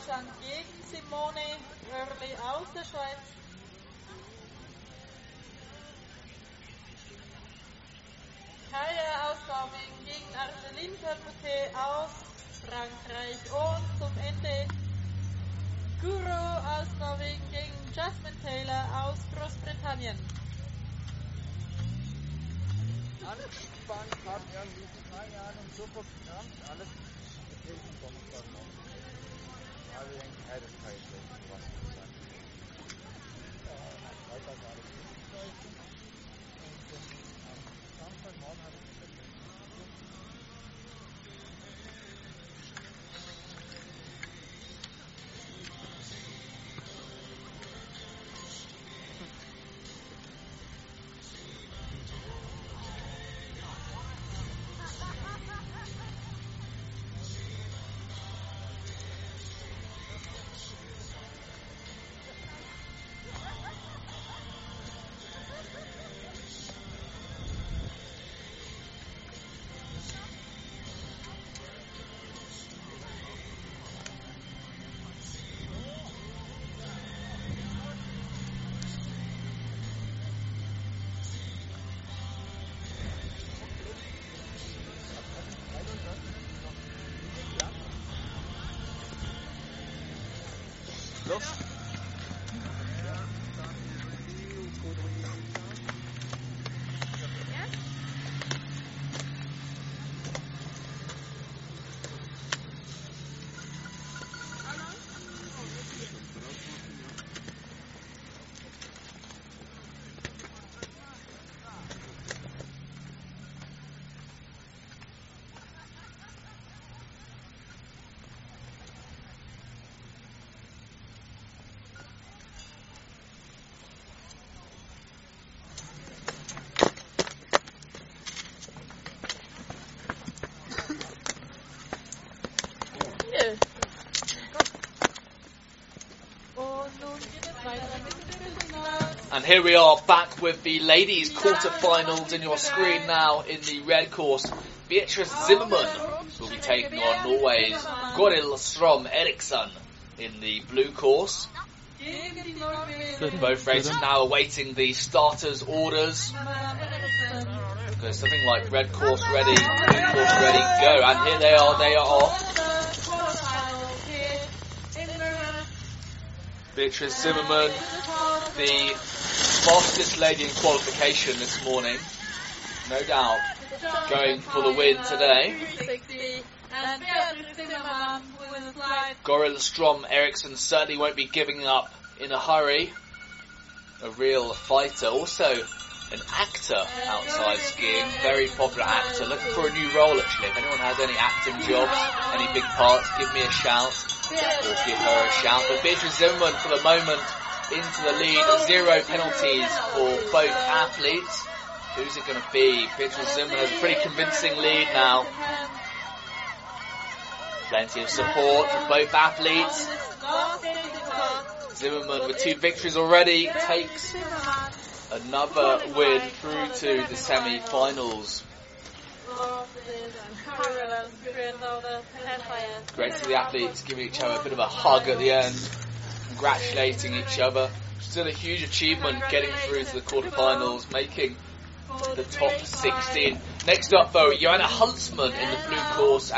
Deutschland gegen Simone Hörli aus der Schweiz. Kaya aus Norwegen gegen Arceline Permuté aus Frankreich. Und zum Ende Guru aus Norwegen gegen Jasmine Taylor aus Großbritannien. Anspannt hat drei Jahren und super gekramt, alles Los! And here we are back with the ladies quarterfinals in your screen now in the red course. Beatrice Zimmermann will be taking on Norway's Goril Strom Eriksen in the blue course. Both races now awaiting the starters' orders. There's something like red course ready, blue course ready, go. And here they are, they are off. Beatrice Zimmermann, the fastest lady in qualification this morning. No doubt. Going for the win today. Gorilla Strom Eriksen certainly won't be giving up in a hurry. A real fighter. Also an actor outside skiing. Very popular actor. Looking for a new role actually. If anyone has any acting jobs, any big parts, give me a shout. Or give her a shout. But Beatrice Zimmermann for the moment into the lead. Zero penalties for both athletes. Who's it going to be? Beatrice Zimmermann has a pretty convincing lead now. Plenty of support for both athletes. Zimmermann with two victories already takes another win through to the semi-finals. Great to the athletes giving each other a bit of a hug at the end, congratulating each other. Still a huge achievement getting through to the quarterfinals, making the top 16. Next up though, Joanna Huntsman in the blue course